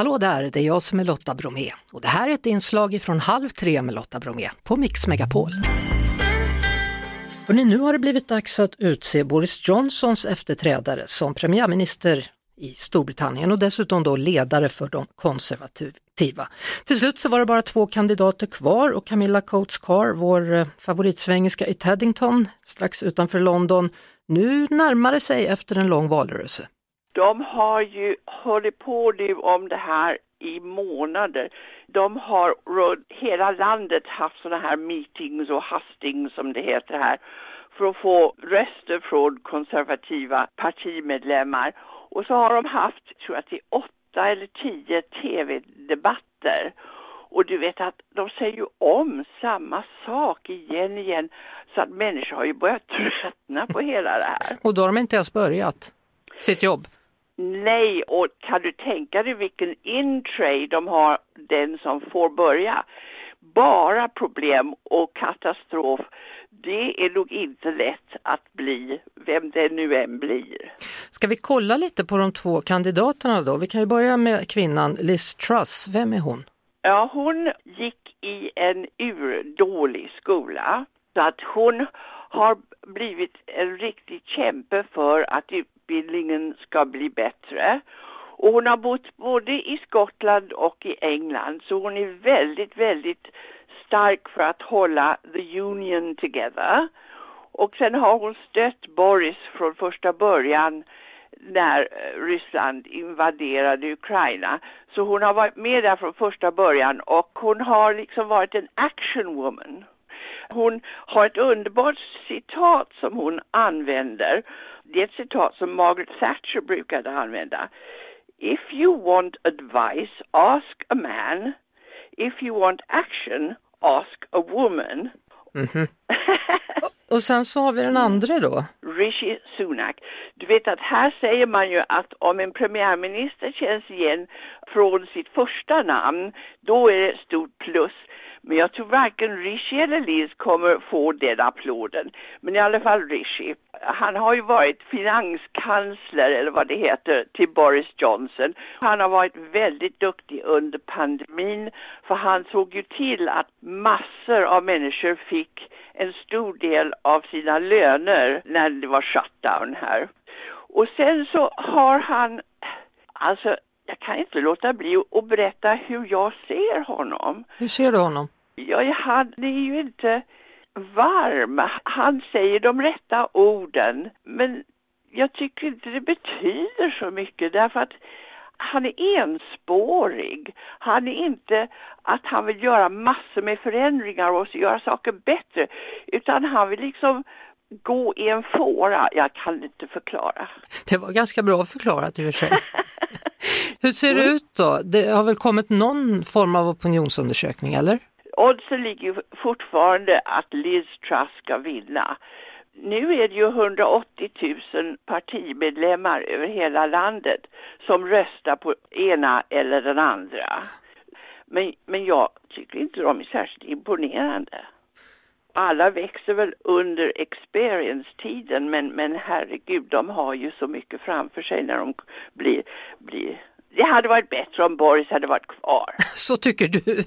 Hallå där, det är jag som är Lotta Bromé och det här är ett inslag från Halv tre med Lotta Bromé på Mix Megapol. Hörrni, nu har det blivit dags att utse Boris Johnsons efterträdare som premiärminister i Storbritannien och dessutom då ledare för de konservativa. Till slut så var det bara två kandidater kvar och Camilla Coates Carr, vår eh, favoritsvängiska favoritsvengelska i Teddington strax utanför London, nu närmar det sig efter en lång valrörelse. De har ju hållit på nu om det här i månader. De har runt hela landet haft sådana här meetings och hustings som det heter här för att få röster från konservativa partimedlemmar. Och så har de haft, tror jag, till åtta eller tio tv-debatter. Och du vet att de säger ju om samma sak igen igen så att människor har ju börjat tröttna på hela det här. Och då har de inte ens börjat sitt jobb. Nej, och kan du tänka dig vilken intray de har, den som får börja? Bara problem och katastrof. Det är nog inte lätt att bli, vem det nu än blir. Ska vi kolla lite på de två kandidaterna då? Vi kan ju börja med kvinnan Liz Truss. Vem är hon? Ja, hon gick i en urdålig skola. Så att hon har blivit en riktig kämpe för att utbildningen ska bli bättre. Och hon har bott både i Skottland och i England så hon är väldigt, väldigt stark för att hålla the union together. Och sen har hon stött Boris från första början när eh, Ryssland invaderade Ukraina. Så hon har varit med där från första början och hon har liksom varit en action woman. Hon har ett underbart citat som hon använder. Det är ett citat som Margaret Thatcher brukade använda. If you want advice, ask a man. If you want action, ask a woman. Mm -hmm. och sen så har vi den andra då? Rishi Sunak. Du vet att här säger man ju att om en premiärminister känns igen från sitt första namn, då är det ett stort plus. Men jag tror varken Rishi eller Liz kommer få den applåden. Men i alla fall Rishi. Han har ju varit finanskansler eller vad det heter till Boris Johnson. Han har varit väldigt duktig under pandemin för han såg ju till att massor av människor fick en stor del av sina löner när det var shutdown här. Och sen så har han, alltså jag kan inte låta bli att berätta hur jag ser honom. Hur ser du honom? Ja, han är ju inte varm. Han säger de rätta orden. Men jag tycker inte det betyder så mycket därför att han är enspårig. Han är inte att han vill göra massor med förändringar och göra saker bättre. Utan han vill liksom gå i en fåra. Jag kan inte förklara. Det var ganska bra förklarat i och för sig. Hur ser det ut då? Det har väl kommit någon form av opinionsundersökning eller? Oddsen ligger fortfarande att Liz Truss ska vinna. Nu är det ju 180 000 partimedlemmar över hela landet som röstar på ena eller den andra. Men, men jag tycker inte de är särskilt imponerande. Alla växer väl under experience-tiden men, men herregud, de har ju så mycket framför sig när de blir, blir det hade varit bättre om Boris hade varit kvar. Så tycker du?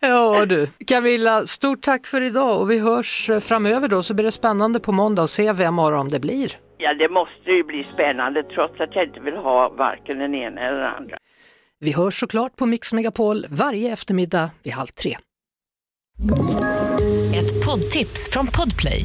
ja du. Camilla, stort tack för idag och vi hörs framöver då så blir det spännande på måndag att se vem av dem det blir. Ja, det måste ju bli spännande trots att jag inte vill ha varken den ena eller den andra. Vi hörs såklart på Mix Megapol varje eftermiddag vid halv tre. Ett poddtips från Podplay.